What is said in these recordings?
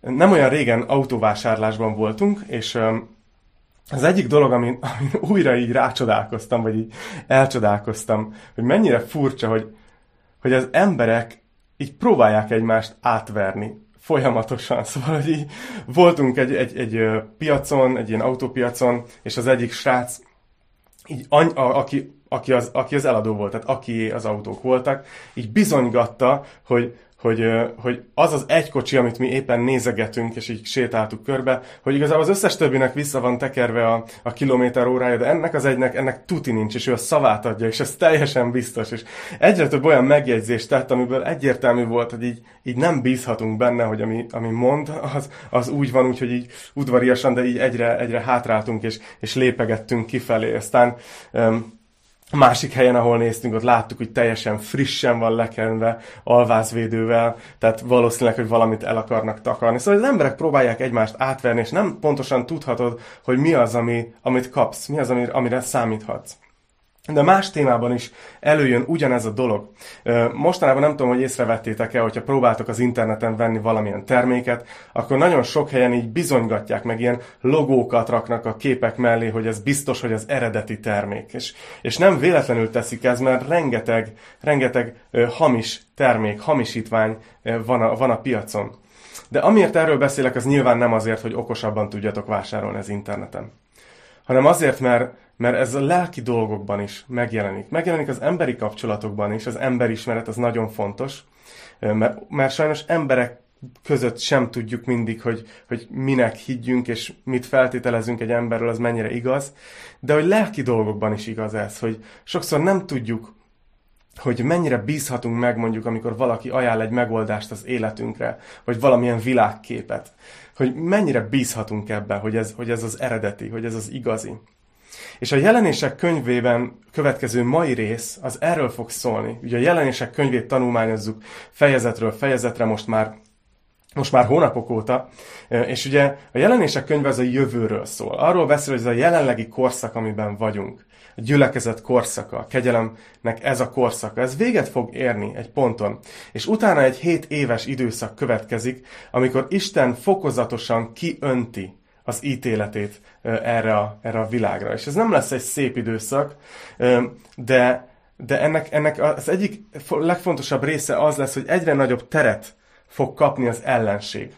nem olyan régen autóvásárlásban voltunk, és az egyik dolog, amin, amin újra így rácsodálkoztam, vagy így elcsodálkoztam, hogy mennyire furcsa, hogy, hogy az emberek így próbálják egymást átverni folyamatosan. Szóval, hogy így voltunk egy, egy, egy piacon, egy ilyen autópiacon, és az egyik srác, így, a, a, aki, aki, az, aki az eladó volt, tehát aki az autók voltak, így bizonygatta, hogy, hogy, hogy az az egy kocsi, amit mi éppen nézegetünk, és így sétáltuk körbe, hogy igazából az összes többinek vissza van tekerve a, a kilométer órája, de ennek az egynek, ennek tuti nincs, és ő a szavát adja, és ez teljesen biztos. És egyre több olyan megjegyzést tett, amiből egyértelmű volt, hogy így, így nem bízhatunk benne, hogy ami, ami mond, az, az úgy van, úgyhogy így udvariasan, de így egyre, egyre hátráltunk, és, és lépegettünk kifelé. Aztán um, a másik helyen, ahol néztünk, ott láttuk, hogy teljesen frissen van lekenve, alvázvédővel, tehát valószínűleg, hogy valamit el akarnak takarni. Szóval az emberek próbálják egymást átverni, és nem pontosan tudhatod, hogy mi az, ami, amit kapsz, mi az, amire számíthatsz. De más témában is előjön ugyanez a dolog. Mostanában nem tudom, hogy észrevettétek-e, hogyha próbáltok az interneten venni valamilyen terméket, akkor nagyon sok helyen így bizonygatják, meg ilyen logókat raknak a képek mellé, hogy ez biztos, hogy az eredeti termék. És, és nem véletlenül teszik ez, mert rengeteg, rengeteg hamis termék, hamisítvány van a, van a piacon. De amiért erről beszélek, az nyilván nem azért, hogy okosabban tudjatok vásárolni az interneten, hanem azért, mert mert ez a lelki dolgokban is megjelenik. Megjelenik az emberi kapcsolatokban is, az emberismeret az nagyon fontos, mert, mert sajnos emberek között sem tudjuk mindig, hogy, hogy minek higgyünk, és mit feltételezünk egy emberről, az mennyire igaz, de hogy lelki dolgokban is igaz ez, hogy sokszor nem tudjuk, hogy mennyire bízhatunk meg mondjuk, amikor valaki ajánl egy megoldást az életünkre, vagy valamilyen világképet, hogy mennyire bízhatunk ebben, hogy ez, hogy ez az eredeti, hogy ez az igazi. És a jelenések könyvében következő mai rész az erről fog szólni. Ugye a jelenések könyvét tanulmányozzuk fejezetről fejezetre most már most már hónapok óta, és ugye a jelenések könyve az a jövőről szól. Arról beszél, hogy ez a jelenlegi korszak, amiben vagyunk. A gyülekezet korszaka, a kegyelemnek ez a korszaka. Ez véget fog érni egy ponton. És utána egy hét éves időszak következik, amikor Isten fokozatosan kiönti az ítéletét erre a, erre a világra. És ez nem lesz egy szép időszak, de, de ennek, ennek az egyik legfontosabb része az lesz, hogy egyre nagyobb teret fog kapni az ellenség.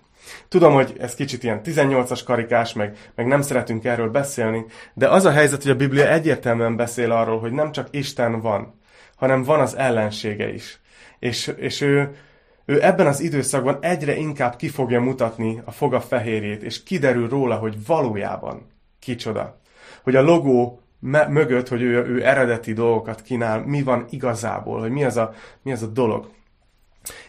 Tudom, hogy ez kicsit ilyen 18-as karikás, meg, meg nem szeretünk erről beszélni, de az a helyzet, hogy a Biblia egyértelműen beszél arról, hogy nem csak Isten van, hanem van az ellensége is. És, és ő, ő ebben az időszakban egyre inkább ki fogja mutatni a foga fehérjét, és kiderül róla, hogy valójában kicsoda. Hogy a logó mögött, hogy ő, ő eredeti dolgokat kínál, mi van igazából, hogy mi az a, mi az a dolog.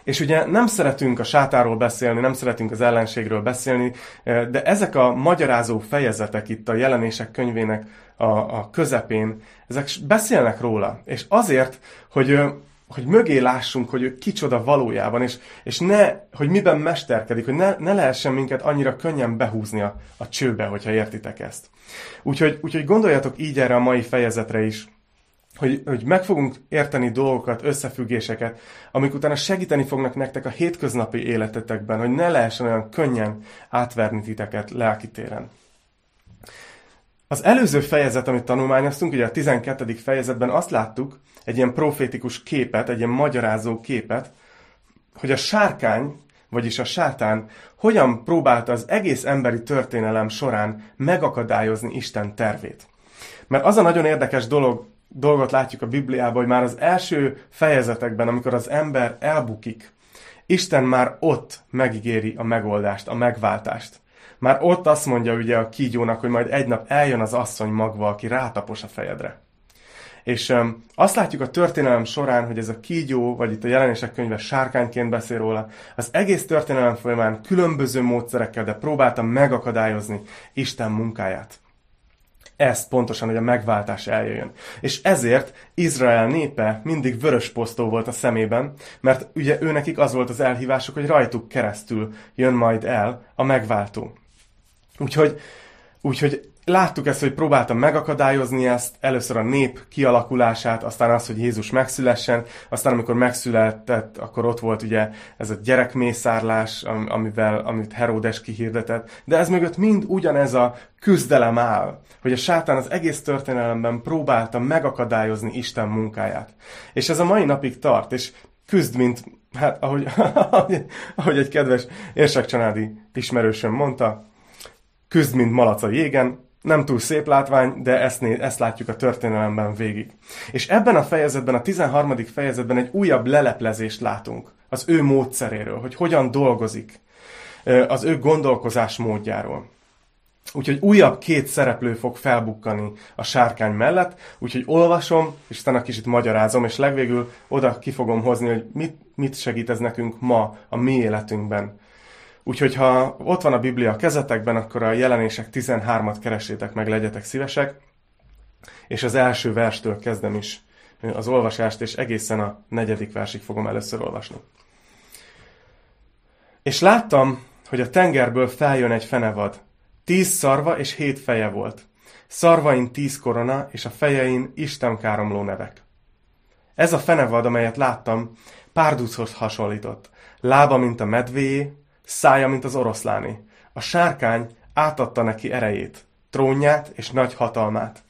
És ugye nem szeretünk a sátáról beszélni, nem szeretünk az ellenségről beszélni, de ezek a magyarázó fejezetek itt a jelenések könyvének a, a közepén, ezek beszélnek róla. És azért, hogy hogy mögé lássunk, hogy ő kicsoda valójában, és, és ne, hogy miben mesterkedik, hogy ne, ne lehessen minket annyira könnyen behúzni a, a csőbe, hogyha értitek ezt. Úgyhogy, úgyhogy gondoljatok így erre a mai fejezetre is, hogy, hogy meg fogunk érteni dolgokat, összefüggéseket, amik utána segíteni fognak nektek a hétköznapi életetekben, hogy ne lehessen olyan könnyen átverni titeket lelkitéren. Az előző fejezet, amit tanulmányoztunk, ugye a 12. fejezetben azt láttuk, egy ilyen profétikus képet, egy ilyen magyarázó képet, hogy a sárkány, vagyis a sátán hogyan próbálta az egész emberi történelem során megakadályozni Isten tervét. Mert az a nagyon érdekes dolog, dolgot látjuk a Bibliában, hogy már az első fejezetekben, amikor az ember elbukik, Isten már ott megígéri a megoldást, a megváltást. Már ott azt mondja ugye a kígyónak, hogy majd egy nap eljön az asszony magva, aki rátapos a fejedre. És um, azt látjuk a történelem során, hogy ez a kígyó, vagy itt a jelenések könyve sárkányként beszél róla, az egész történelem folyamán különböző módszerekkel, de próbálta megakadályozni Isten munkáját. Ezt pontosan, hogy a megváltás eljöjjön. És ezért Izrael népe mindig vörös posztó volt a szemében, mert ugye ő nekik az volt az elhívásuk, hogy rajtuk keresztül jön majd el a megváltó. Úgyhogy, úgyhogy láttuk ezt, hogy próbáltam megakadályozni ezt, először a nép kialakulását, aztán az, hogy Jézus megszülessen, aztán amikor megszületett, akkor ott volt ugye ez a gyerekmészárlás, amivel, amit Heródes kihirdetett, de ez mögött mind ugyanez a küzdelem áll, hogy a sátán az egész történelemben próbálta megakadályozni Isten munkáját. És ez a mai napig tart, és küzd, mint, hát ahogy, ahogy egy kedves érsekcsanádi ismerősöm mondta, küzd, mint malac a jégen, nem túl szép látvány, de ezt, né- ezt látjuk a történelemben végig. És ebben a fejezetben, a 13. fejezetben egy újabb leleplezést látunk az ő módszeréről, hogy hogyan dolgozik, az ő gondolkozás módjáról. Úgyhogy újabb két szereplő fog felbukkani a sárkány mellett, úgyhogy olvasom, és utána kicsit magyarázom, és legvégül oda ki fogom hozni, hogy mit, mit segít ez nekünk ma a mi életünkben. Úgyhogy ha ott van a Biblia a kezetekben, akkor a jelenések 13-at keresétek meg, legyetek szívesek, és az első verstől kezdem is az olvasást, és egészen a negyedik versig fogom először olvasni. És láttam, hogy a tengerből feljön egy fenevad. Tíz szarva és hét feje volt. Szarvain tíz korona, és a fejein istenkáromló nevek. Ez a fenevad, amelyet láttam, párduchoz hasonlított. Lába, mint a medvéjé, szája, mint az oroszláni. A sárkány átadta neki erejét, trónját és nagy hatalmát.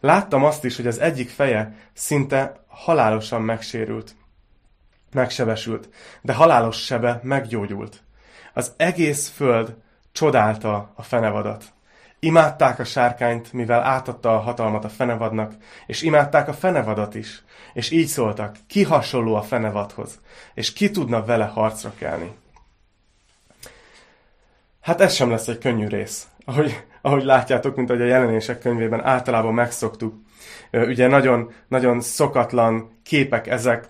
Láttam azt is, hogy az egyik feje szinte halálosan megsérült, megsebesült, de halálos sebe meggyógyult. Az egész föld csodálta a fenevadat. Imádták a sárkányt, mivel átadta a hatalmat a fenevadnak, és imádták a fenevadat is, és így szóltak, ki hasonló a fenevadhoz, és ki tudna vele harcra kelni. Hát ez sem lesz egy könnyű rész. Ahogy, ahogy látjátok, mint ahogy a jelenések könyvében általában megszoktuk. Ugye nagyon, nagyon szokatlan képek ezek.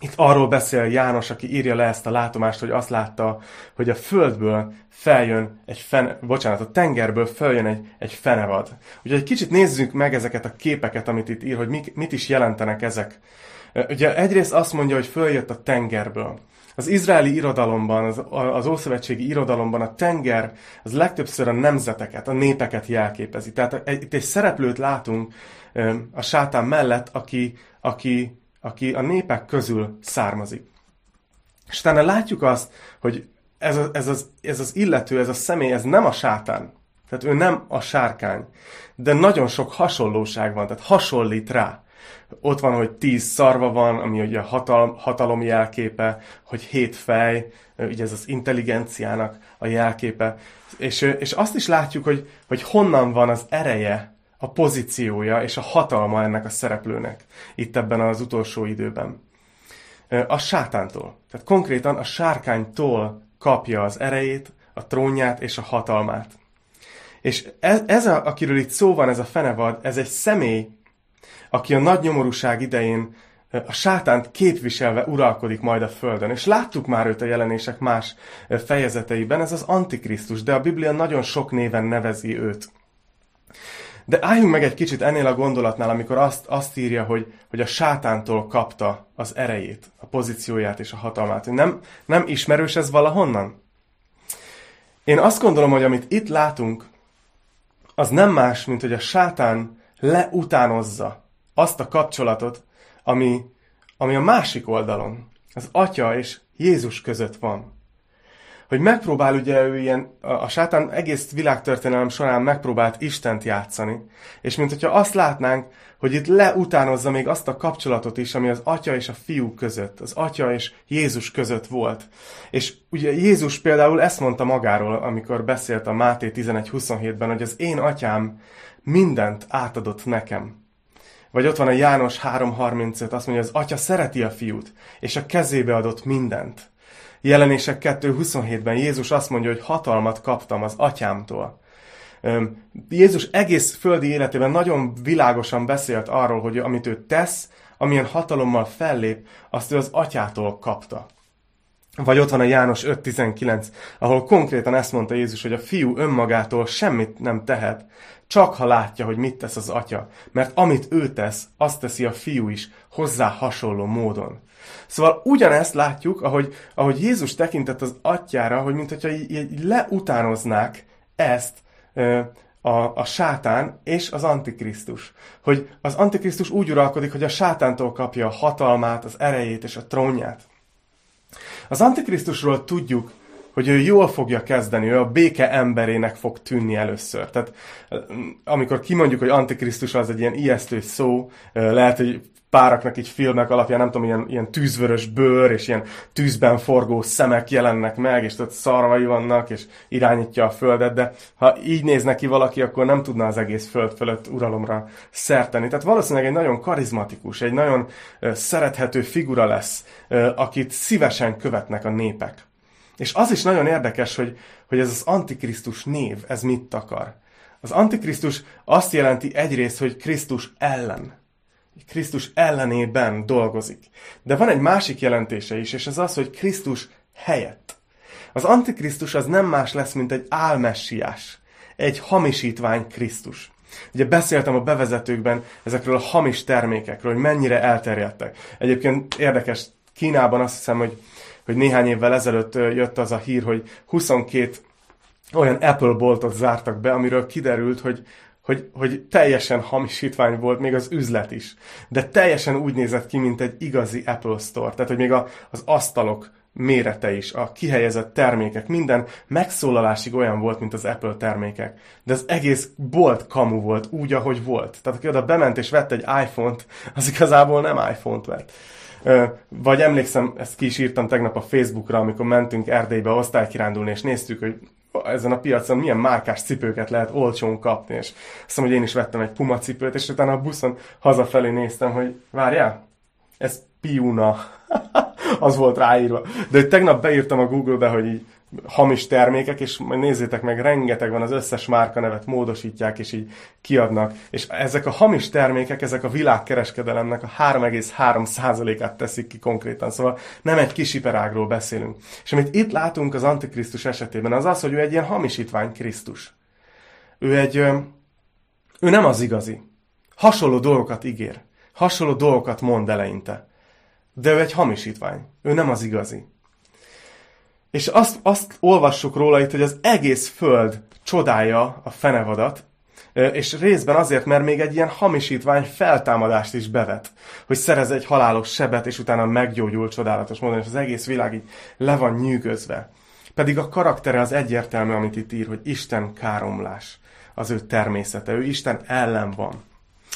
Itt arról beszél János, aki írja le ezt a látomást, hogy azt látta, hogy a földből feljön egy fene, bocsánat, a tengerből feljön egy, egy fenevad. Úgyhogy egy kicsit nézzük meg ezeket a képeket, amit itt ír, hogy mit, mit is jelentenek ezek. Ugye egyrészt azt mondja, hogy följött a tengerből. Az izraeli irodalomban, az, az ószövetségi irodalomban a tenger az legtöbbször a nemzeteket, a népeket jelképezi. Tehát itt egy szereplőt látunk a sátán mellett, aki, aki, aki a népek közül származik. És utána látjuk azt, hogy ez, a, ez, az, ez az illető, ez a személy, ez nem a sátán. Tehát ő nem a sárkány. De nagyon sok hasonlóság van, tehát hasonlít rá. Ott van, hogy tíz szarva van, ami ugye a hatal, hatalom jelképe, hogy hét fej, ugye ez az intelligenciának a jelképe. És, és azt is látjuk, hogy, hogy honnan van az ereje, a pozíciója és a hatalma ennek a szereplőnek itt ebben az utolsó időben. A sátántól. Tehát konkrétan a sárkánytól kapja az erejét, a trónját és a hatalmát. És ez, ez a, akiről itt szó van, ez a fenevad, ez egy személy, aki a nagy nyomorúság idején a sátánt képviselve uralkodik majd a földön. És láttuk már őt a jelenések más fejezeteiben, ez az Antikrisztus, de a Biblia nagyon sok néven nevezi őt. De álljunk meg egy kicsit ennél a gondolatnál, amikor azt, azt írja, hogy, hogy a sátántól kapta az erejét, a pozícióját és a hatalmát. Nem, nem ismerős ez valahonnan? Én azt gondolom, hogy amit itt látunk, az nem más, mint hogy a sátán leutánozza azt a kapcsolatot, ami, ami a másik oldalon, az Atya és Jézus között van. Hogy megpróbál ugye ő ilyen, a, sátán egész világtörténelem során megpróbált Istent játszani, és mint hogyha azt látnánk, hogy itt leutánozza még azt a kapcsolatot is, ami az Atya és a Fiú között, az Atya és Jézus között volt. És ugye Jézus például ezt mondta magáról, amikor beszélt a Máté 11.27-ben, hogy az én atyám mindent átadott nekem. Vagy ott van a János 3.35, azt mondja, az atya szereti a fiút, és a kezébe adott mindent. Jelenések 2.27-ben Jézus azt mondja, hogy hatalmat kaptam az atyámtól. Jézus egész földi életében nagyon világosan beszélt arról, hogy amit ő tesz, amilyen hatalommal fellép, azt ő az atyától kapta. Vagy ott van a János 5.19, ahol konkrétan ezt mondta Jézus, hogy a fiú önmagától semmit nem tehet, csak ha látja, hogy mit tesz az atya. Mert amit ő tesz, azt teszi a fiú is, hozzá hasonló módon. Szóval ugyanezt látjuk, ahogy, ahogy Jézus tekintett az atyára, hogy mintha így, így leutánoznák ezt, a, a sátán és az antikrisztus. Hogy az antikrisztus úgy uralkodik, hogy a sátántól kapja a hatalmát, az erejét és a trónját. Az antikrisztusról tudjuk, hogy ő jól fogja kezdeni, ő a béke emberének fog tűnni először. Tehát amikor kimondjuk, hogy antikrisztus az egy ilyen ijesztő szó, lehet, hogy páraknak így filmek alapján, nem tudom, ilyen, ilyen tűzvörös bőr, és ilyen tűzben forgó szemek jelennek meg, és ott szarvai vannak, és irányítja a földet, de ha így néz neki valaki, akkor nem tudna az egész föld fölött uralomra szerteni. Tehát valószínűleg egy nagyon karizmatikus, egy nagyon szerethető figura lesz, akit szívesen követnek a népek. És az is nagyon érdekes, hogy, hogy ez az Antikrisztus név, ez mit akar. Az Antikrisztus azt jelenti egyrészt, hogy Krisztus ellen. Krisztus ellenében dolgozik. De van egy másik jelentése is, és ez az, hogy Krisztus helyett. Az Antikrisztus az nem más lesz, mint egy álmessiás, egy hamisítvány Krisztus. Ugye beszéltem a bevezetőkben ezekről a hamis termékekről, hogy mennyire elterjedtek. Egyébként érdekes, Kínában azt hiszem, hogy hogy néhány évvel ezelőtt jött az a hír, hogy 22 olyan Apple boltot zártak be, amiről kiderült, hogy, hogy, hogy teljesen hamisítvány volt még az üzlet is. De teljesen úgy nézett ki, mint egy igazi Apple Store. Tehát, hogy még a, az asztalok mérete is, a kihelyezett termékek, minden megszólalásig olyan volt, mint az Apple termékek. De az egész bolt kamu volt, úgy, ahogy volt. Tehát aki oda bement és vett egy iPhone-t, az igazából nem iPhone-t vett. Vagy emlékszem, ezt ki is írtam tegnap a Facebookra, amikor mentünk Erdélybe osztálykirándulni, és néztük, hogy ezen a piacon milyen márkás cipőket lehet olcsón kapni, és azt hiszem, hogy én is vettem egy Puma cipőt, és utána a buszon hazafelé néztem, hogy várjál, ez Piuna. az volt ráírva. De hogy tegnap beírtam a Google-be, hogy így hamis termékek, és majd nézzétek meg, rengeteg van, az összes márkanevet módosítják, és így kiadnak. És ezek a hamis termékek, ezek a világkereskedelemnek a 3,3%-át teszik ki konkrétan. Szóval nem egy kis iparágról beszélünk. És amit itt látunk az Antikrisztus esetében, az az, hogy ő egy ilyen hamisítvány Krisztus. Ő egy, ő nem az igazi. Hasonló dolgokat ígér. Hasonló dolgokat mond eleinte. De ő egy hamisítvány. Ő nem az igazi. És azt, azt olvassuk róla itt, hogy az egész föld csodálja a fenevadat, és részben azért, mert még egy ilyen hamisítvány feltámadást is bevet, hogy szerez egy halálos sebet, és utána meggyógyul csodálatos módon, és az egész világ így le van nyűgözve. Pedig a karaktere az egyértelmű, amit itt ír, hogy Isten káromlás az ő természete, ő Isten ellen van.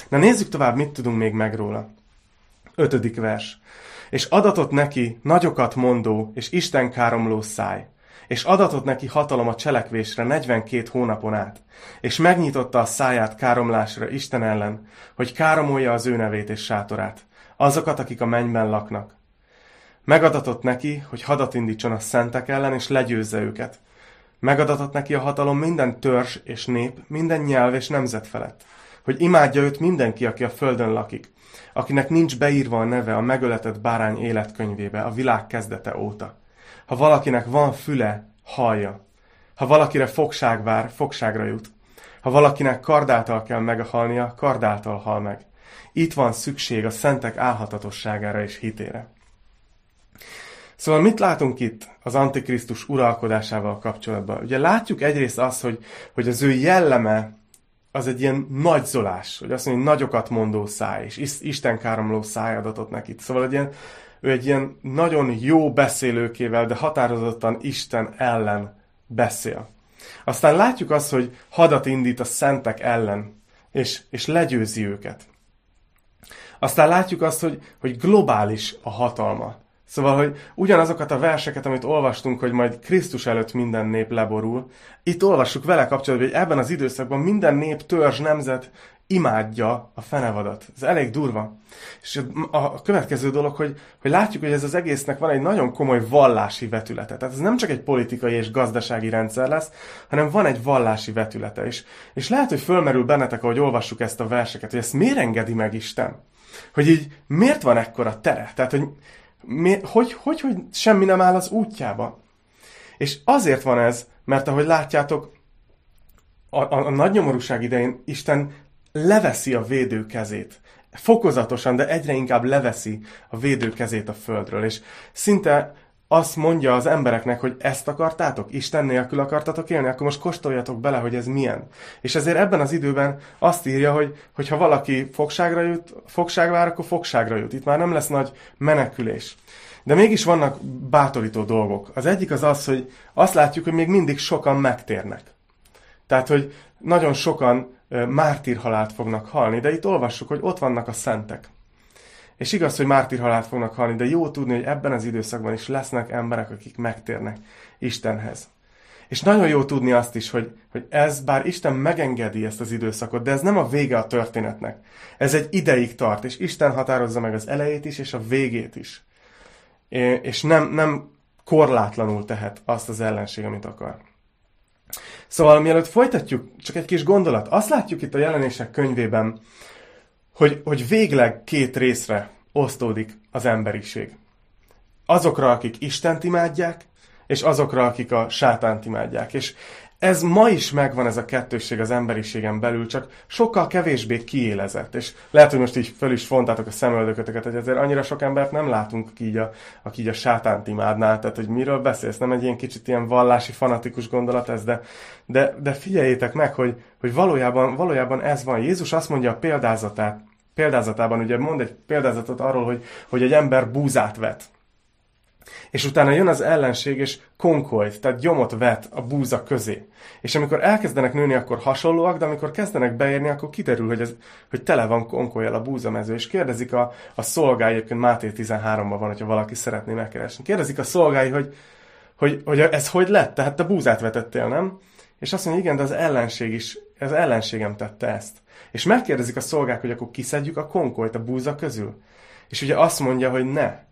Na nézzük tovább, mit tudunk még meg róla. Ötödik vers. És adatot neki nagyokat mondó és Isten káromló száj, és adatot neki hatalom a cselekvésre 42 hónapon át, és megnyitotta a száját káromlásra Isten ellen, hogy káromolja az ő nevét és sátorát, azokat, akik a mennyben laknak. Megadatott neki, hogy hadat indítson a szentek ellen, és legyőzze őket. Megadatott neki a hatalom minden törzs és nép, minden nyelv és nemzet felett, hogy imádja őt mindenki, aki a földön lakik, akinek nincs beírva a neve a megöletett bárány életkönyvébe a világ kezdete óta. Ha valakinek van füle, hallja. Ha valakire fogság vár, fogságra jut. Ha valakinek kardáltal kell meghalnia, kardáltal hal meg. Itt van szükség a szentek álhatatosságára és hitére. Szóval mit látunk itt az Antikrisztus uralkodásával kapcsolatban? Ugye látjuk egyrészt azt, hogy, hogy az ő jelleme az egy ilyen nagyzolás, hogy azt mondja, hogy nagyokat mondó száj, és Isten káromló száj adatot neki. Szóval egy ilyen, ő egy ilyen nagyon jó beszélőkével, de határozottan Isten ellen beszél. Aztán látjuk azt, hogy hadat indít a szentek ellen, és, és legyőzi őket. Aztán látjuk azt, hogy, hogy globális a hatalma. Szóval, hogy ugyanazokat a verseket, amit olvastunk, hogy majd Krisztus előtt minden nép leborul, itt olvassuk vele kapcsolatban, hogy ebben az időszakban minden nép, törzs, nemzet imádja a fenevadat. Ez elég durva. És a következő dolog, hogy, hogy látjuk, hogy ez az egésznek van egy nagyon komoly vallási vetülete. Tehát ez nem csak egy politikai és gazdasági rendszer lesz, hanem van egy vallási vetülete is. És lehet, hogy fölmerül bennetek, ahogy olvassuk ezt a verseket, hogy ezt miért engedi meg Isten? Hogy így miért van ekkora tere? Tehát, hogy mi, hogy, hogy, hogy semmi nem áll az útjába. És azért van ez, mert ahogy látjátok, a, a, a nagy nyomorúság idején Isten leveszi a védő kezét. Fokozatosan, de egyre inkább leveszi a védő kezét a földről. És szinte azt mondja az embereknek, hogy ezt akartátok, Isten nélkül akartatok élni, akkor most kóstoljatok bele, hogy ez milyen. És ezért ebben az időben azt írja, hogy, hogy ha valaki fogságra jut, fogságra vár, akkor fogságra jut. Itt már nem lesz nagy menekülés. De mégis vannak bátorító dolgok. Az egyik az az, hogy azt látjuk, hogy még mindig sokan megtérnek. Tehát, hogy nagyon sokan mártírhalált fognak halni, de itt olvassuk, hogy ott vannak a szentek. És igaz, hogy mártírhalált fognak halni, de jó tudni, hogy ebben az időszakban is lesznek emberek, akik megtérnek Istenhez. És nagyon jó tudni azt is, hogy, hogy ez, bár Isten megengedi ezt az időszakot, de ez nem a vége a történetnek. Ez egy ideig tart, és Isten határozza meg az elejét is, és a végét is. És nem, nem korlátlanul tehet azt az ellenség, amit akar. Szóval mielőtt folytatjuk, csak egy kis gondolat. Azt látjuk itt a jelenések könyvében, hogy, hogy végleg két részre osztódik az emberiség. Azokra, akik Istent imádják, és azokra, akik a sátánt imádják. És ez ma is megvan ez a kettősség az emberiségen belül, csak sokkal kevésbé kiélezett. És lehet, hogy most így föl is fontátok a szemöldököteket, hogy ezért annyira sok embert nem látunk, aki így a, aki így a sátánt imádná. Tehát, hogy miről beszélsz? Nem egy ilyen kicsit ilyen vallási, fanatikus gondolat ez, de, de, de figyeljétek meg, hogy, hogy valójában, valójában ez van. Jézus azt mondja a példázatát, példázatában, ugye mond egy példázatot arról, hogy, hogy egy ember búzát vet. És utána jön az ellenség, és konkolt, tehát gyomot vet a búza közé. És amikor elkezdenek nőni, akkor hasonlóak, de amikor kezdenek beérni, akkor kiderül, hogy, ez, hogy tele van konkolyjal a búzamező. És kérdezik a, a szolgái, egyébként Máté 13-ban van, hogyha valaki szeretné megkeresni. Kérdezik a szolgái, hogy, hogy, hogy ez hogy lett? Tehát te búzát vetettél, nem? És azt mondja, igen, de az ellenség is, az ellenségem tette ezt. És megkérdezik a szolgák, hogy akkor kiszedjük a konkolyt a búza közül. És ugye azt mondja, hogy ne.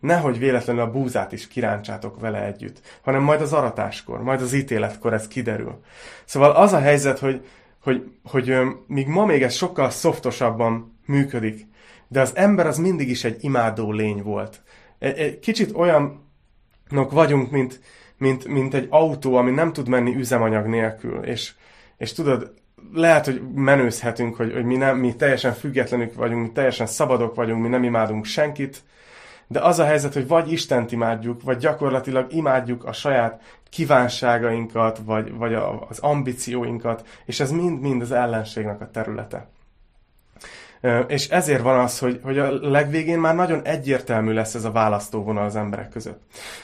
Nehogy véletlenül a búzát is kiráncsátok vele együtt, hanem majd az aratáskor, majd az ítéletkor ez kiderül. Szóval az a helyzet, hogy, hogy, hogy, hogy míg ma még ez sokkal szoftosabban működik, de az ember az mindig is egy imádó lény volt. Egy, egy kicsit olyanok vagyunk, mint, mint, mint egy autó, ami nem tud menni üzemanyag nélkül. És, és tudod, lehet, hogy menőzhetünk, hogy, hogy mi, nem, mi teljesen függetlenük vagyunk, mi teljesen szabadok vagyunk, mi nem imádunk senkit, de az a helyzet, hogy vagy Istent imádjuk, vagy gyakorlatilag imádjuk a saját kívánságainkat, vagy, vagy a, az ambícióinkat, és ez mind-mind az ellenségnek a területe. És ezért van az, hogy, hogy a legvégén már nagyon egyértelmű lesz ez a választóvonal az emberek között.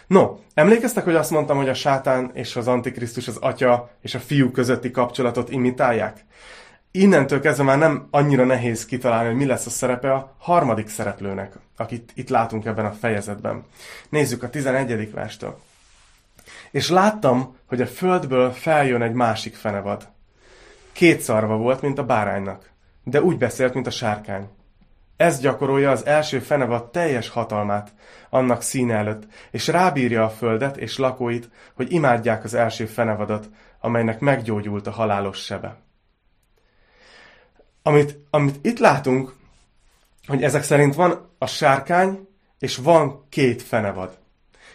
No, emlékeztek, hogy azt mondtam, hogy a sátán és az antikrisztus az atya és a fiú közötti kapcsolatot imitálják? Innentől kezdve már nem annyira nehéz kitalálni, hogy mi lesz a szerepe a harmadik szereplőnek, akit itt látunk ebben a fejezetben. Nézzük a 11. verstől. És láttam, hogy a földből feljön egy másik fenevad. Két szarva volt, mint a báránynak de úgy beszélt, mint a sárkány. Ez gyakorolja az első fenevad teljes hatalmát annak színe előtt, és rábírja a földet és lakóit, hogy imádják az első fenevadat, amelynek meggyógyult a halálos sebe. Amit, amit itt látunk, hogy ezek szerint van a sárkány, és van két fenevad.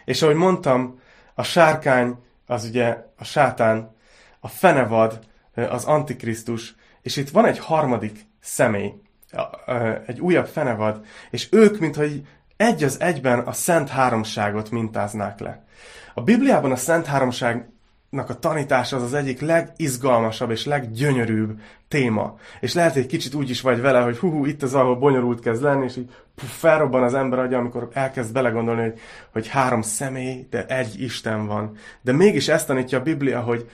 És ahogy mondtam, a sárkány az ugye a sátán, a fenevad az antikrisztus, és itt van egy harmadik személy, egy újabb fenevad, és ők, mintha egy az egyben a Szent Háromságot mintáznák le. A Bibliában a Szent Háromságnak a tanítása az az egyik legizgalmasabb és leggyönyörűbb téma. És lehet, hogy egy kicsit úgy is vagy vele, hogy hú, hú itt az, ahol bonyolult kezd lenni, és így puf, felrobban az ember agya, amikor elkezd belegondolni, hogy, hogy három személy, de egy Isten van. De mégis ezt tanítja a Biblia, hogy,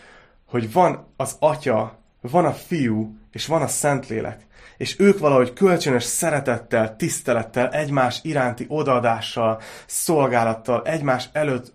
hogy van az Atya, van a Fiú, és van a Szentlélek. És ők valahogy kölcsönös szeretettel, tisztelettel, egymás iránti odaadással, szolgálattal, egymás előtt,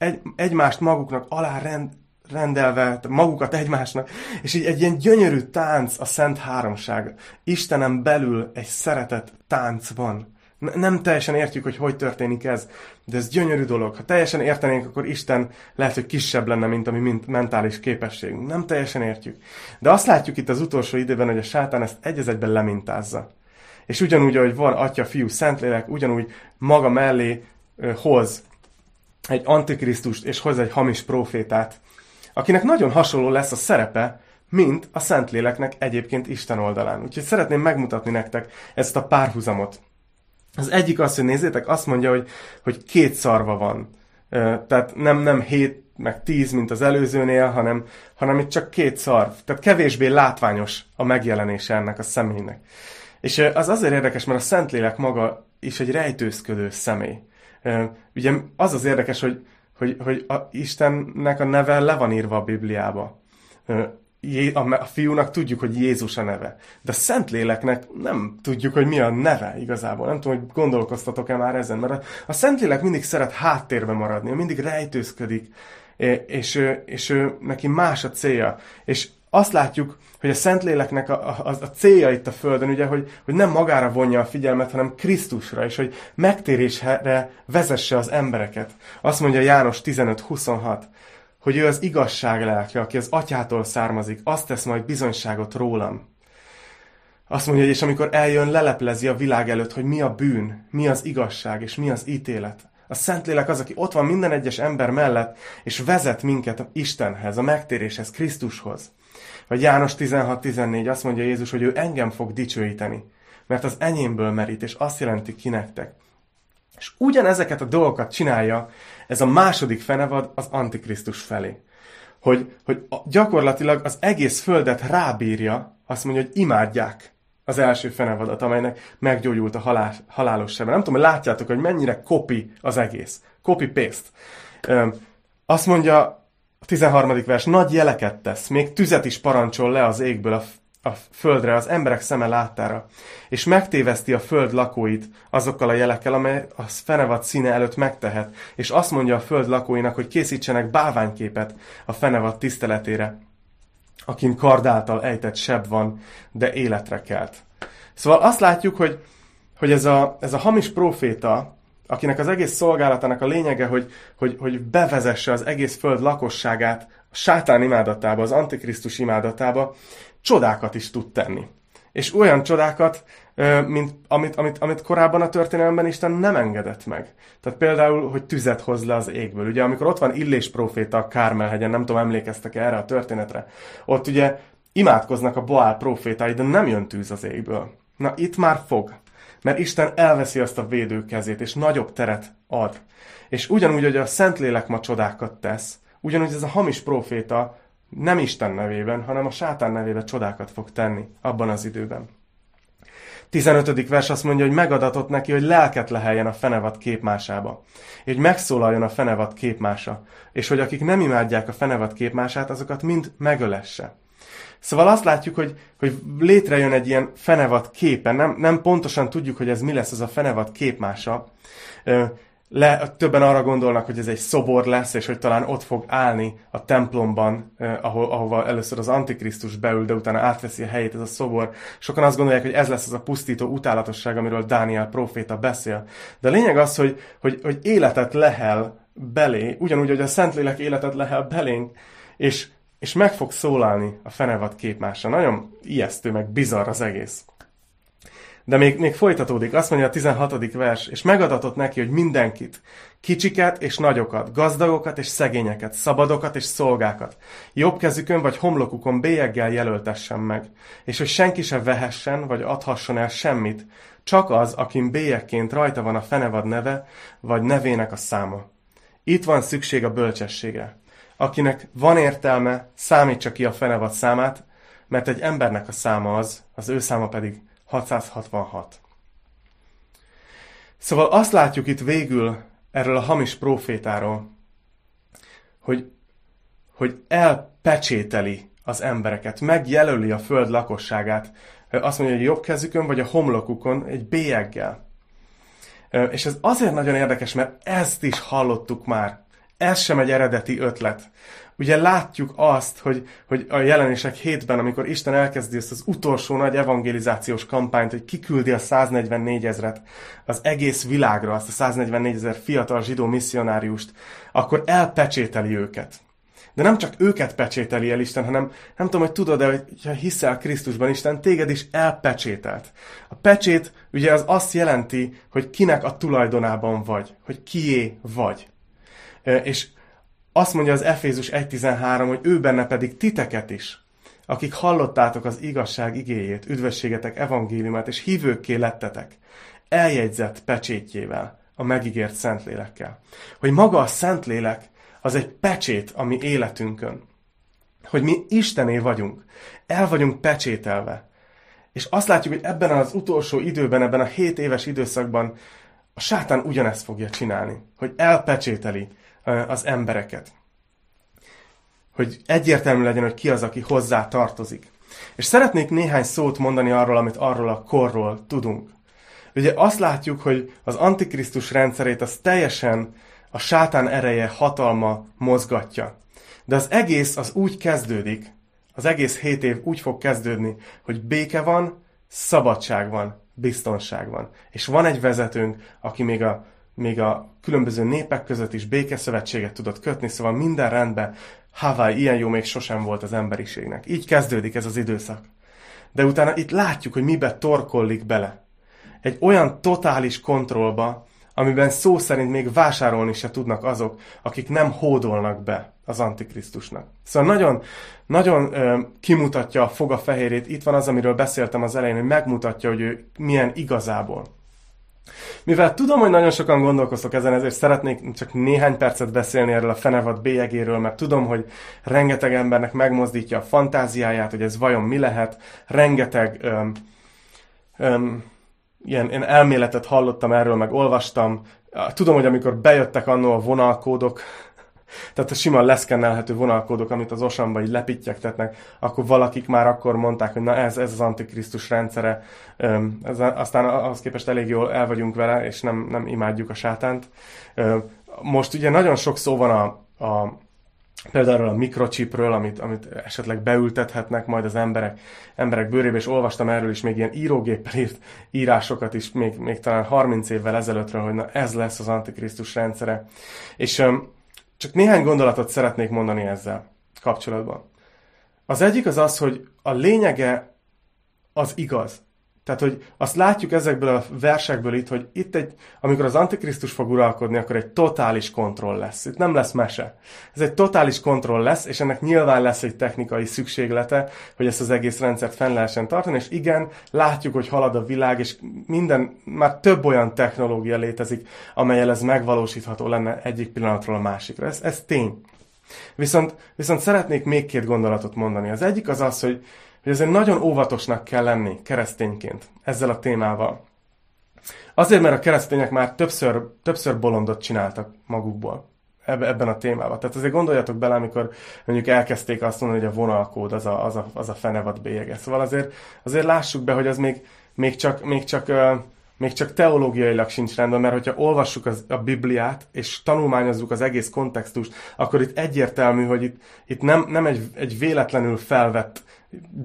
egy, egymást maguknak alárend, rendelve, magukat egymásnak, és így egy ilyen gyönyörű tánc a Szent Háromság. Istenem belül egy szeretet tánc van nem teljesen értjük, hogy hogy történik ez, de ez gyönyörű dolog. Ha teljesen értenénk, akkor Isten lehet, hogy kisebb lenne, mint a mi mentális képességünk. Nem teljesen értjük. De azt látjuk itt az utolsó időben, hogy a sátán ezt egy egyben lemintázza. És ugyanúgy, ahogy van Atya, Fiú, Szentlélek, ugyanúgy maga mellé hoz egy antikrisztust, és hoz egy hamis profétát, akinek nagyon hasonló lesz a szerepe, mint a Szentléleknek egyébként Isten oldalán. Úgyhogy szeretném megmutatni nektek ezt a párhuzamot Az egyik az, hogy nézzétek, azt mondja, hogy, hogy két szarva van. Tehát nem, nem hét, meg tíz, mint az előzőnél, hanem, hanem itt csak két szarv. Tehát kevésbé látványos a megjelenése ennek a személynek. És az azért érdekes, mert a Szentlélek maga is egy rejtőzködő személy. Ugye az az érdekes, hogy, hogy, hogy a Istennek a neve le van írva a Bibliába a fiúnak tudjuk, hogy Jézus a neve. De a Szentléleknek nem tudjuk, hogy mi a neve igazából. Nem tudom, hogy gondolkoztatok-e már ezen, mert a, Szentlélek mindig szeret háttérbe maradni, mindig rejtőzködik, és, és, és neki más a célja. És azt látjuk, hogy a Szentléleknek a, a, a célja itt a Földön, ugye, hogy, hogy nem magára vonja a figyelmet, hanem Krisztusra, és hogy megtérésre vezesse az embereket. Azt mondja János 15.26 hogy ő az igazság lelke, aki az atyától származik, azt tesz majd bizonyságot rólam. Azt mondja, hogy és amikor eljön, leleplezi a világ előtt, hogy mi a bűn, mi az igazság, és mi az ítélet. A Szentlélek az, aki ott van minden egyes ember mellett, és vezet minket Istenhez, a megtéréshez, Krisztushoz. Vagy János 16-14 azt mondja Jézus, hogy ő engem fog dicsőíteni, mert az enyémből merít, és azt jelenti ki nektek. És ugyanezeket a dolgokat csinálja ez a második fenevad az Antikrisztus felé. Hogy, hogy gyakorlatilag az egész földet rábírja, azt mondja, hogy imádják az első fenevadat, amelynek meggyógyult a halál, halálos sebe. Nem tudom, hogy látjátok, hogy mennyire kopi az egész. Copy-paste. Azt mondja 13. vers, nagy jeleket tesz, még tüzet is parancsol le az égből a a földre, az emberek szeme láttára, és megtéveszti a föld lakóit azokkal a jelekkel, amely a fenevad színe előtt megtehet, és azt mondja a föld lakóinak, hogy készítsenek báványképet a fenevad tiszteletére, akin kardáltal ejtett seb van, de életre kelt. Szóval azt látjuk, hogy, hogy ez, a, ez a hamis proféta, akinek az egész szolgálatának a lényege, hogy, hogy, hogy bevezesse az egész föld lakosságát a sátán imádatába, az antikrisztus imádatába, csodákat is tud tenni. És olyan csodákat, mint amit, amit, amit korábban a történelemben Isten nem engedett meg. Tehát például, hogy tüzet hoz le az égből. Ugye amikor ott van Illés proféta a Kármelhegyen, nem tudom, emlékeztek -e erre a történetre, ott ugye imádkoznak a Boál profétái, de nem jön tűz az égből. Na itt már fog. Mert Isten elveszi azt a védő kezét, és nagyobb teret ad. És ugyanúgy, hogy a Szentlélek ma csodákat tesz, ugyanúgy ez a hamis proféta nem Isten nevében, hanem a sátán nevében csodákat fog tenni abban az időben. 15. vers azt mondja, hogy megadatott neki, hogy lelket leheljen a fenevad képmásába. Hogy megszólaljon a fenevad képmása. És hogy akik nem imádják a fenevad képmását, azokat mind megölesse. Szóval azt látjuk, hogy, hogy létrejön egy ilyen fenevad képe. Nem, nem pontosan tudjuk, hogy ez mi lesz az a fenevad képmása le, többen arra gondolnak, hogy ez egy szobor lesz, és hogy talán ott fog állni a templomban, ahol, ahova először az Antikrisztus beül, de utána átveszi a helyét ez a szobor. Sokan azt gondolják, hogy ez lesz az a pusztító utálatosság, amiről Dániel proféta beszél. De a lényeg az, hogy, hogy, hogy életet lehel belé, ugyanúgy, hogy a Szentlélek életet lehel belénk, és, és meg fog szólalni a fenevad képmása. Nagyon ijesztő, meg bizarr az egész. De még, még folytatódik, azt mondja a 16. vers, és megadatott neki, hogy mindenkit, kicsiket és nagyokat, gazdagokat és szegényeket, szabadokat és szolgákat, jobb kezükön vagy homlokukon bélyeggel jelöltessen meg, és hogy senki se vehessen vagy adhasson el semmit, csak az, akin bélyekként rajta van a fenevad neve, vagy nevének a száma. Itt van szükség a bölcsességre. Akinek van értelme, számítsa ki a fenevad számát, mert egy embernek a száma az, az ő száma pedig 666. Szóval azt látjuk itt végül erről a hamis profétáról, hogy, hogy elpecsételi az embereket, megjelöli a föld lakosságát, azt mondja, hogy jobb kezükön vagy a homlokukon egy bélyeggel. És ez azért nagyon érdekes, mert ezt is hallottuk már. Ez sem egy eredeti ötlet. Ugye látjuk azt, hogy, hogy a jelenések hétben, amikor Isten elkezdi ezt az utolsó nagy evangelizációs kampányt, hogy kiküldi a 144 ezret az egész világra, azt a 144 ezer fiatal zsidó misszionáriust, akkor elpecsételi őket. De nem csak őket pecsételi el Isten, hanem nem tudom, hogy tudod-e, hogy ha hiszel Krisztusban, Isten téged is elpecsételt. A pecsét ugye az azt jelenti, hogy kinek a tulajdonában vagy, hogy kié vagy. És azt mondja az Efézus 1.13, hogy ő benne pedig titeket is, akik hallottátok az igazság igéjét, üdvösségetek evangéliumát, és hívőkké lettetek. eljegyzett pecsétjével, a megígért Szentlélekkel. Hogy maga a Szentlélek az egy pecsét a mi életünkön. Hogy mi Istené vagyunk. El vagyunk pecsételve. És azt látjuk, hogy ebben az utolsó időben, ebben a 7 éves időszakban a sátán ugyanezt fogja csinálni. Hogy elpecsételi az embereket. Hogy egyértelmű legyen, hogy ki az, aki hozzá tartozik. És szeretnék néhány szót mondani arról, amit arról a korról tudunk. Ugye azt látjuk, hogy az antikrisztus rendszerét az teljesen a sátán ereje, hatalma mozgatja. De az egész az úgy kezdődik, az egész hét év úgy fog kezdődni, hogy béke van, szabadság van, biztonság van. És van egy vezetőnk, aki még a, még a különböző népek között is békeszövetséget tudott kötni, szóval minden rendben. Hawaii ilyen jó még sosem volt az emberiségnek. Így kezdődik ez az időszak. De utána itt látjuk, hogy mibe torkollik bele. Egy olyan totális kontrollba, amiben szó szerint még vásárolni se tudnak azok, akik nem hódolnak be az Antikrisztusnak. Szóval nagyon, nagyon ö, kimutatja a foga fehérét. Itt van az, amiről beszéltem az elején, hogy megmutatja, hogy ő milyen igazából. Mivel tudom, hogy nagyon sokan gondolkoztok ezen, ezért szeretnék csak néhány percet beszélni erről a fenevad bélyegéről, mert tudom, hogy rengeteg embernek megmozdítja a fantáziáját, hogy ez vajon mi lehet. Rengeteg öm, öm, ilyen, ilyen elméletet hallottam erről, meg olvastam. Tudom, hogy amikor bejöttek annó a vonalkódok, tehát a sima leszkennelhető vonalkódok, amit az osamba így lepittyektetnek, akkor valakik már akkor mondták, hogy na ez, ez az antikrisztus rendszere. Ez, aztán ahhoz képest elég jól el vagyunk vele, és nem, nem imádjuk a sátánt. Most ugye nagyon sok szó van a, a például a mikrochipről, amit, amit esetleg beültethetnek majd az emberek, emberek bőrébe, és olvastam erről is még ilyen írógéppel írt írásokat is, még, még talán 30 évvel ezelőttről, hogy na ez lesz az Antikrisztus rendszere. És csak néhány gondolatot szeretnék mondani ezzel kapcsolatban. Az egyik az az, hogy a lényege az igaz. Tehát, hogy azt látjuk ezekből a versekből itt, hogy itt egy, amikor az Antikrisztus fog uralkodni, akkor egy totális kontroll lesz. Itt nem lesz mese. Ez egy totális kontroll lesz, és ennek nyilván lesz egy technikai szükséglete, hogy ezt az egész rendszert fenn lehessen tartani, és igen, látjuk, hogy halad a világ, és minden, már több olyan technológia létezik, amelyel ez megvalósítható lenne egyik pillanatról a másikra. Ez, ez tény. Viszont, viszont szeretnék még két gondolatot mondani. Az egyik az az, hogy hogy ezért nagyon óvatosnak kell lenni keresztényként ezzel a témával. Azért, mert a keresztények már többször, többször bolondot csináltak magukból ebben a témában. Tehát azért gondoljatok bele, amikor mondjuk elkezdték azt mondani, hogy a vonalkód az a, az a, az a fenevad bélyege. Szóval azért, azért lássuk be, hogy az még, még csak, még csak még csak teológiailag sincs rendben, mert hogyha olvassuk az, a Bibliát, és tanulmányozzuk az egész kontextust, akkor itt egyértelmű, hogy itt, itt nem, nem egy, egy véletlenül felvett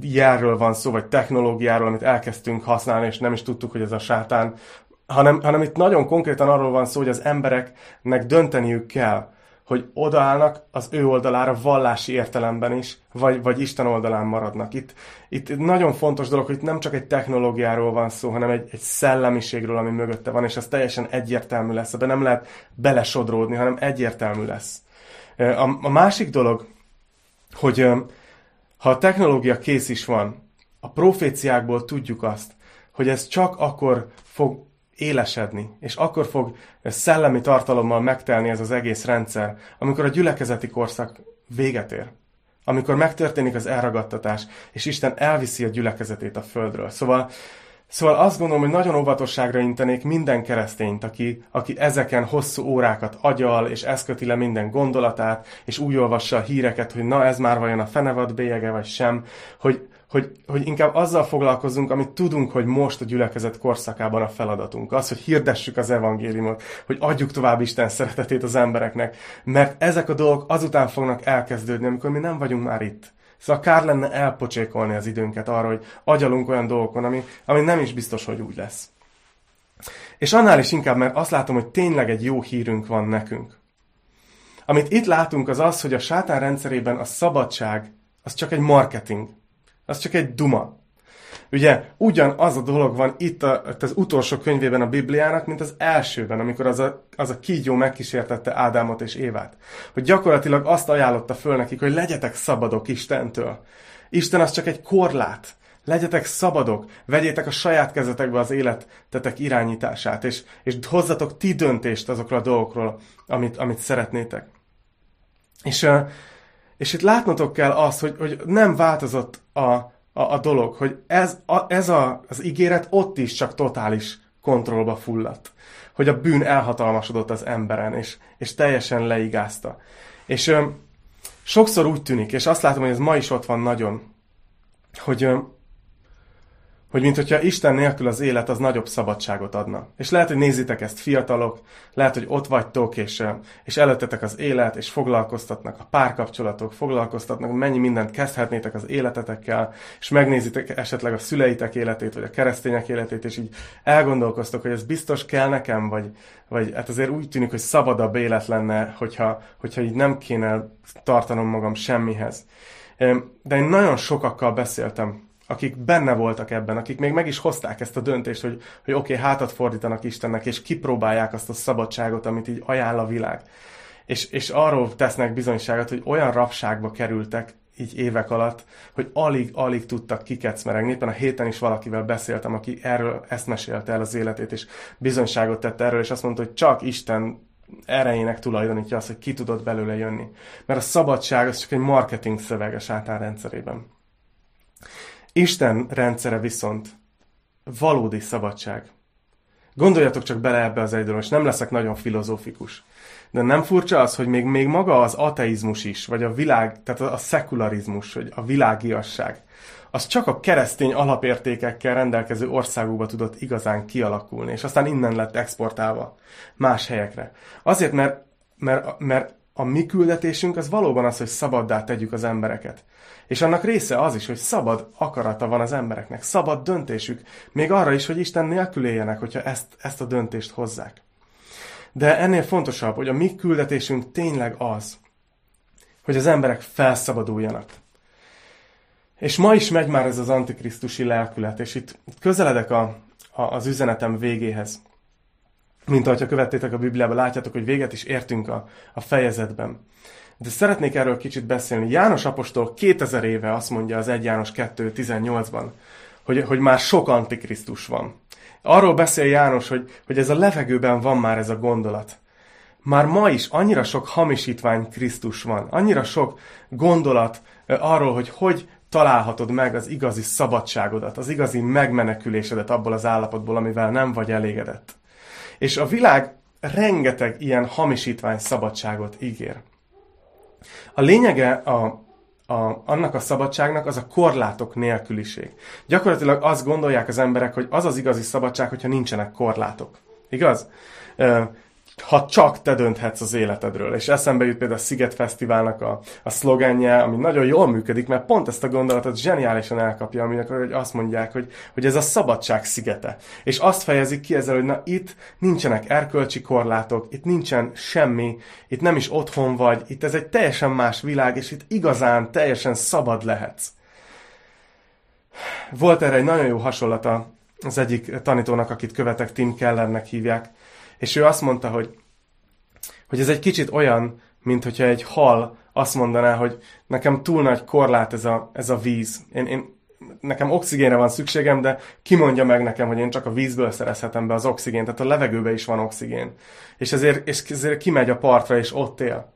jelről van szó, vagy technológiáról, amit elkezdtünk használni, és nem is tudtuk, hogy ez a sátán, hanem, hanem itt nagyon konkrétan arról van szó, hogy az embereknek dönteniük kell, hogy odaállnak az ő oldalára vallási értelemben is, vagy, vagy Isten oldalán maradnak. Itt, itt nagyon fontos dolog, hogy itt nem csak egy technológiáról van szó, hanem egy, egy szellemiségről, ami mögötte van, és ez teljesen egyértelmű lesz. De nem lehet belesodródni, hanem egyértelmű lesz. A, a másik dolog, hogy ha a technológia kész is van, a proféciákból tudjuk azt, hogy ez csak akkor fog élesedni, és akkor fog szellemi tartalommal megtelni ez az egész rendszer, amikor a gyülekezeti korszak véget ér. Amikor megtörténik az elragadtatás, és Isten elviszi a gyülekezetét a földről. Szóval Szóval azt gondolom, hogy nagyon óvatosságra intenék minden keresztényt, aki, aki ezeken hosszú órákat agyal, és eszköti le minden gondolatát, és úgy olvassa a híreket, hogy na ez már vajon a fenevad bélyege, vagy sem, hogy, hogy, hogy inkább azzal foglalkozunk, amit tudunk, hogy most a gyülekezet korszakában a feladatunk. Az, hogy hirdessük az evangéliumot, hogy adjuk tovább Isten szeretetét az embereknek, mert ezek a dolgok azután fognak elkezdődni, amikor mi nem vagyunk már itt. Szóval kár lenne elpocsékolni az időnket arra, hogy agyalunk olyan dolgokon, ami, ami nem is biztos, hogy úgy lesz. És annál is inkább, mert azt látom, hogy tényleg egy jó hírünk van nekünk. Amit itt látunk, az az, hogy a sátán rendszerében a szabadság az csak egy marketing. Az csak egy duma. Ugye ugyanaz a dolog van itt a, az utolsó könyvében a Bibliának, mint az elsőben, amikor az a, az a kígyó megkísértette Ádámot és Évát. Hogy gyakorlatilag azt ajánlotta föl nekik, hogy legyetek szabadok Istentől. Isten az csak egy korlát. Legyetek szabadok, vegyétek a saját kezetekbe az életetek irányítását, és, és hozzatok ti döntést azokról a dolgokról, amit, amit szeretnétek. És, és itt látnotok kell azt, hogy, hogy nem változott a, a, a dolog, hogy ez, a, ez a, az ígéret ott is csak totális kontrollba fulladt. Hogy a bűn elhatalmasodott az emberen, és, és teljesen leigázta. És ö, sokszor úgy tűnik, és azt látom, hogy ez ma is ott van nagyon, hogy ö, hogy mint hogyha Isten nélkül az élet az nagyobb szabadságot adna. És lehet, hogy nézitek ezt fiatalok, lehet, hogy ott vagytok, és, és előttetek az élet, és foglalkoztatnak a párkapcsolatok, foglalkoztatnak, mennyi mindent kezdhetnétek az életetekkel, és megnézitek esetleg a szüleitek életét, vagy a keresztények életét, és így elgondolkoztok, hogy ez biztos kell nekem, vagy, vagy hát azért úgy tűnik, hogy szabadabb élet lenne, hogyha, hogyha így nem kéne tartanom magam semmihez. De én nagyon sokakkal beszéltem akik benne voltak ebben, akik még meg is hozták ezt a döntést, hogy, hogy oké, okay, hátat fordítanak Istennek, és kipróbálják azt a szabadságot, amit így ajánl a világ. És, és arról tesznek bizonyságot, hogy olyan rabságba kerültek így évek alatt, hogy alig-alig tudtak kikecmeregni. Éppen a héten is valakivel beszéltem, aki erről ezt mesélte el az életét, és bizonyságot tette erről, és azt mondta, hogy csak Isten erejének tulajdonítja azt, hogy ki tudott belőle jönni. Mert a szabadság az csak egy marketing szöveg a sátán rendszerében. Isten rendszere viszont valódi szabadság. Gondoljatok csak bele ebbe az egy és nem leszek nagyon filozófikus. De nem furcsa az, hogy még, még maga az ateizmus is, vagy a világ, tehát a szekularizmus, vagy a világiasság, az csak a keresztény alapértékekkel rendelkező országokba tudott igazán kialakulni, és aztán innen lett exportálva más helyekre. Azért, mert, mert, mert a mi küldetésünk az valóban az, hogy szabaddá tegyük az embereket. És annak része az is, hogy szabad akarata van az embereknek, szabad döntésük, még arra is, hogy Isten nélkül éljenek, hogyha ezt, ezt a döntést hozzák. De ennél fontosabb, hogy a mi küldetésünk tényleg az, hogy az emberek felszabaduljanak. És ma is megy már ez az antikrisztusi lelkület, és itt közeledek a, a, az üzenetem végéhez. Mint ahogy követtétek a Bibliában, látjátok, hogy véget is értünk a, a fejezetben. De szeretnék erről kicsit beszélni. János Apostol 2000 éve azt mondja az 1 János 2.18-ban, hogy, hogy már sok antikrisztus van. Arról beszél János, hogy, hogy ez a levegőben van már ez a gondolat. Már ma is annyira sok hamisítvány Krisztus van, annyira sok gondolat arról, hogy hogy találhatod meg az igazi szabadságodat, az igazi megmenekülésedet abból az állapotból, amivel nem vagy elégedett. És a világ rengeteg ilyen hamisítvány szabadságot ígér. A lényege a, a, annak a szabadságnak az a korlátok nélküliség. Gyakorlatilag azt gondolják az emberek, hogy az az igazi szabadság, hogyha nincsenek korlátok. Igaz? Ha csak te dönthetsz az életedről. És eszembe jut például a Sziget Fesztiválnak a, a szlogenje, ami nagyon jól működik, mert pont ezt a gondolatot zseniálisan elkapja, aminek hogy azt mondják, hogy, hogy ez a szabadság szigete. És azt fejezik ki ezzel, hogy na itt nincsenek erkölcsi korlátok, itt nincsen semmi, itt nem is otthon vagy, itt ez egy teljesen más világ, és itt igazán teljesen szabad lehetsz. Volt erre egy nagyon jó hasonlata az egyik tanítónak, akit követek, Tim Kellernek hívják, és ő azt mondta, hogy, hogy ez egy kicsit olyan, mint hogyha egy hal azt mondaná, hogy nekem túl nagy korlát ez a, ez a víz. Én, én, nekem oxigénre van szükségem, de ki mondja meg nekem, hogy én csak a vízből szerezhetem be az oxigént, tehát a levegőbe is van oxigén. És ezért, és ezért kimegy a partra, és ott él.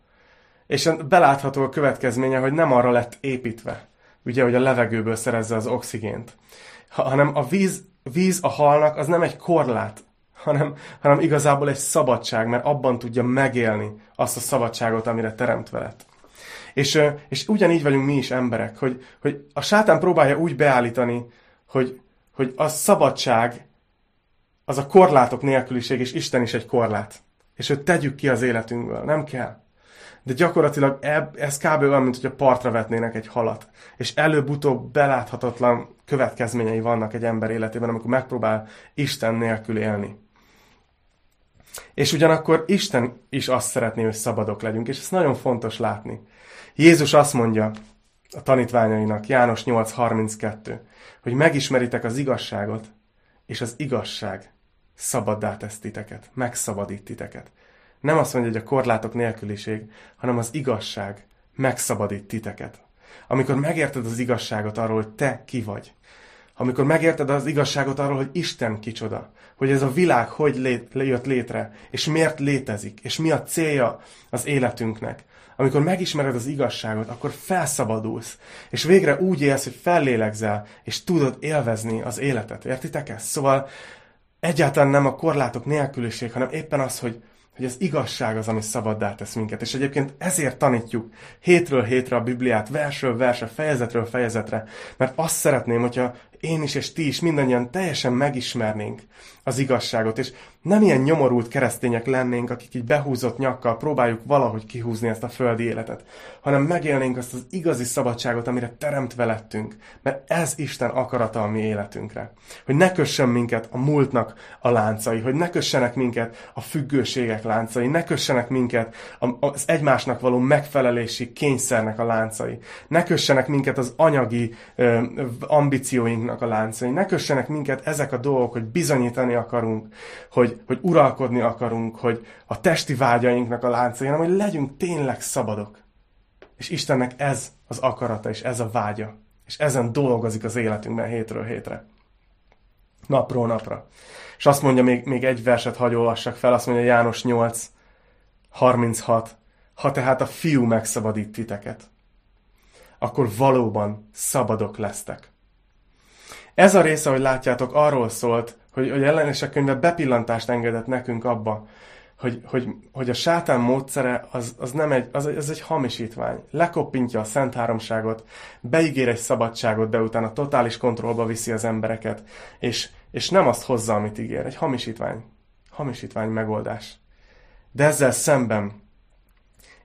És belátható a következménye, hogy nem arra lett építve, ugye, hogy a levegőből szerezze az oxigént, hanem a víz, víz a halnak az nem egy korlát, hanem, hanem igazából egy szabadság, mert abban tudja megélni azt a szabadságot, amire teremtve lett. És, és ugyanígy vagyunk mi is emberek, hogy, hogy a sátán próbálja úgy beállítani, hogy, hogy a szabadság az a korlátok nélküliség, és Isten is egy korlát. És hogy tegyük ki az életünkből. Nem kell. De gyakorlatilag eb, ez kb. olyan, mint hogy a partra vetnének egy halat. És előbb-utóbb beláthatatlan következményei vannak egy ember életében, amikor megpróbál Isten nélkül élni. És ugyanakkor Isten is azt szeretné, hogy szabadok legyünk, és ezt nagyon fontos látni. Jézus azt mondja a tanítványainak, János 8.32, hogy megismeritek az igazságot, és az igazság szabaddá tesz titeket, megszabadít titeket. Nem azt mondja, hogy a korlátok nélküliség, hanem az igazság megszabadít titeket. Amikor megérted az igazságot arról, hogy te ki vagy, amikor megérted az igazságot arról, hogy Isten kicsoda, hogy ez a világ hogy lét, jött létre, és miért létezik, és mi a célja az életünknek, amikor megismered az igazságot, akkor felszabadulsz, és végre úgy élsz, hogy fellélegzel, és tudod élvezni az életet. Értitek ezt? Szóval egyáltalán nem a korlátok nélküliség, hanem éppen az, hogy, hogy az igazság az, ami szabaddá tesz minket. És egyébként ezért tanítjuk hétről hétre a Bibliát, versről versre, fejezetről fejezetre, mert azt szeretném, hogyha én is és ti is mindannyian teljesen megismernénk az igazságot, és nem ilyen nyomorult keresztények lennénk, akik így behúzott nyakkal próbáljuk valahogy kihúzni ezt a földi életet, hanem megélnénk azt az igazi szabadságot, amire teremtve lettünk, mert ez Isten akarata a mi életünkre. Hogy ne kössön minket a múltnak a láncai, hogy ne kössenek minket a függőségek láncai, ne kössenek minket az egymásnak való megfelelési kényszernek a láncai, ne kössenek minket az anyagi ö, ambícióinknak a láncai, ne kössenek minket ezek a dolgok, hogy bizonyítani akarunk, hogy, hogy uralkodni akarunk, hogy a testi vágyainknak a láncai, hanem hogy legyünk tényleg szabadok. És Istennek ez az akarata, és ez a vágya. És ezen dolgozik az életünkben hétről hétre. Napról napra. És azt mondja, még, még egy verset hagy olvassak fel, azt mondja János 8, 36. Ha tehát a fiú megszabadít titeket, akkor valóban szabadok lesztek. Ez a része, hogy látjátok, arról szólt, hogy, hogy ellenesek könyve bepillantást engedett nekünk abba, hogy, hogy, hogy a sátán módszere az, az nem egy, az, az egy hamisítvány. Lekoppintja a szent háromságot, beígér egy szabadságot, de utána totális kontrollba viszi az embereket, és, és nem azt hozza, amit ígér. Egy hamisítvány. Hamisítvány megoldás. De ezzel szemben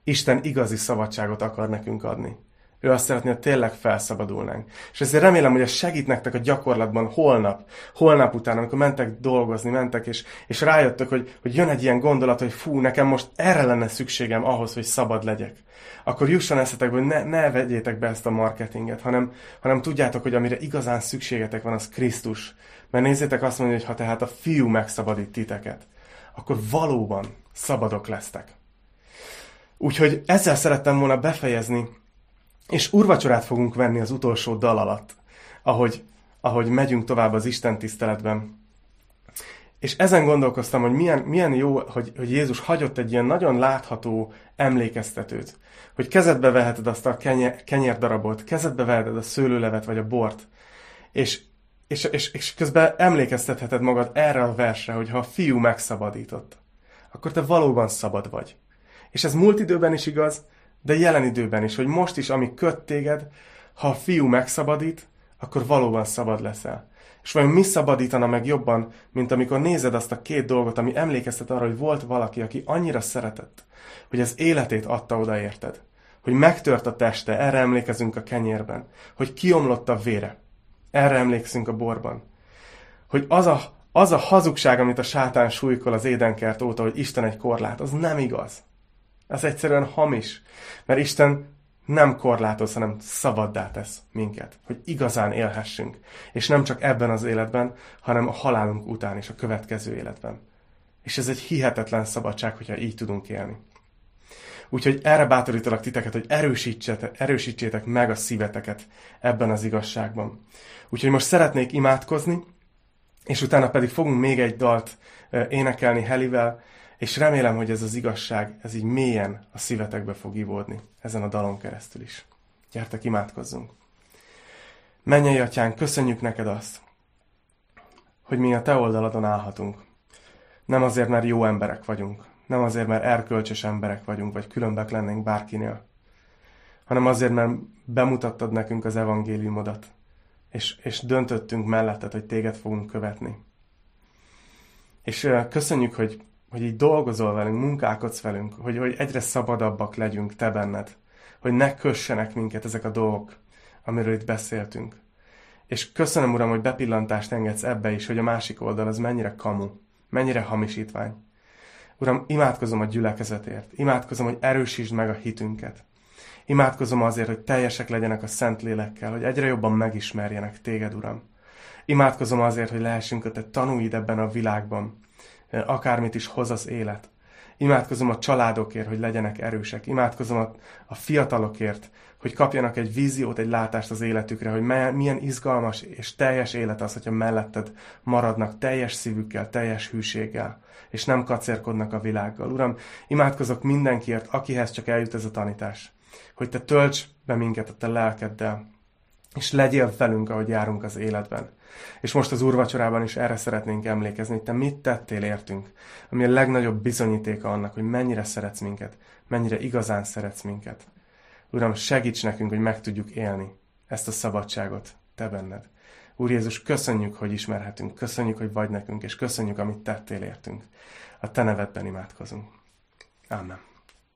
Isten igazi szabadságot akar nekünk adni. Ő azt szeretné, hogy tényleg felszabadulnánk. És ezért remélem, hogy ez segít nektek a gyakorlatban holnap, holnap után, amikor mentek dolgozni, mentek, és, és rájöttök, hogy, hogy jön egy ilyen gondolat, hogy fú, nekem most erre lenne szükségem ahhoz, hogy szabad legyek. Akkor jusson eszetekbe, hogy ne, ne vegyétek be ezt a marketinget, hanem, hanem tudjátok, hogy amire igazán szükségetek van, az Krisztus. Mert nézzétek azt mondja, hogy ha tehát a fiú megszabadít titeket, akkor valóban szabadok lesztek. Úgyhogy ezzel szerettem volna befejezni és urvacsorát fogunk venni az utolsó dal alatt, ahogy, ahogy megyünk tovább az Isten tiszteletben. És ezen gondolkoztam, hogy milyen, milyen jó, hogy, hogy Jézus hagyott egy ilyen nagyon látható emlékeztetőt, hogy kezedbe veheted azt a kenyer, kenyérdarabot, kezedbe veheted a szőlőlevet vagy a bort, és, és, és, és közben emlékeztetheted magad erre a versre, hogy ha a fiú megszabadított, akkor te valóban szabad vagy. És ez múlt időben is igaz, de jelen időben is, hogy most is, ami köt téged, ha a fiú megszabadít, akkor valóban szabad leszel. És vajon mi szabadítana meg jobban, mint amikor nézed azt a két dolgot, ami emlékeztet arra, hogy volt valaki, aki annyira szeretett, hogy az életét adta oda érted. Hogy megtört a teste, erre emlékezünk a kenyérben. Hogy kiomlott a vére, erre emlékszünk a borban. Hogy az a, az a hazugság, amit a sátán súlykol az édenkert óta, hogy Isten egy korlát, az nem igaz. Ez egyszerűen hamis. Mert Isten nem korlátoz, hanem szabaddá tesz minket, hogy igazán élhessünk. És nem csak ebben az életben, hanem a halálunk után és a következő életben. És ez egy hihetetlen szabadság, hogyha így tudunk élni. Úgyhogy erre bátorítalak titeket, hogy erősítsétek, erősítsétek meg a szíveteket ebben az igazságban. Úgyhogy most szeretnék imádkozni, és utána pedig fogunk még egy dalt énekelni Helivel, és remélem, hogy ez az igazság, ez így mélyen a szívetekbe fog ivódni, ezen a dalon keresztül is. Gyertek, imádkozzunk! Mennyei atyán, köszönjük neked azt, hogy mi a te oldaladon állhatunk. Nem azért, mert jó emberek vagyunk, nem azért, mert erkölcsös emberek vagyunk, vagy különbek lennénk bárkinél, hanem azért, mert bemutattad nekünk az evangéliumodat, és, és döntöttünk melletted, hogy téged fogunk követni. És köszönjük, hogy hogy így dolgozol velünk, munkálkodsz velünk, hogy, hogy egyre szabadabbak legyünk te benned, hogy ne kössenek minket ezek a dolgok, amiről itt beszéltünk. És köszönöm, Uram, hogy bepillantást engedsz ebbe is, hogy a másik oldal az mennyire kamu, mennyire hamisítvány. Uram, imádkozom a gyülekezetért, imádkozom, hogy erősítsd meg a hitünket. Imádkozom azért, hogy teljesek legyenek a szent lélekkel, hogy egyre jobban megismerjenek téged, Uram. Imádkozom azért, hogy lehessünk a te tanúid ebben a világban, akármit is hoz az élet. Imádkozom a családokért, hogy legyenek erősek. Imádkozom a, a fiatalokért, hogy kapjanak egy víziót, egy látást az életükre, hogy milyen izgalmas és teljes élet az, hogyha melletted maradnak teljes szívükkel, teljes hűséggel, és nem kacérkodnak a világgal. Uram, imádkozok mindenkiért, akihez csak eljut ez a tanítás, hogy te tölts be minket a te lelkeddel, és legyél velünk, ahogy járunk az életben. És most az úrvacsorában is erre szeretnénk emlékezni, hogy te mit tettél értünk, ami a legnagyobb bizonyítéka annak, hogy mennyire szeretsz minket, mennyire igazán szeretsz minket. Uram, segíts nekünk, hogy meg tudjuk élni ezt a szabadságot te benned. Úr Jézus, köszönjük, hogy ismerhetünk, köszönjük, hogy vagy nekünk, és köszönjük, amit tettél értünk. A te nevedben imádkozunk. Amen.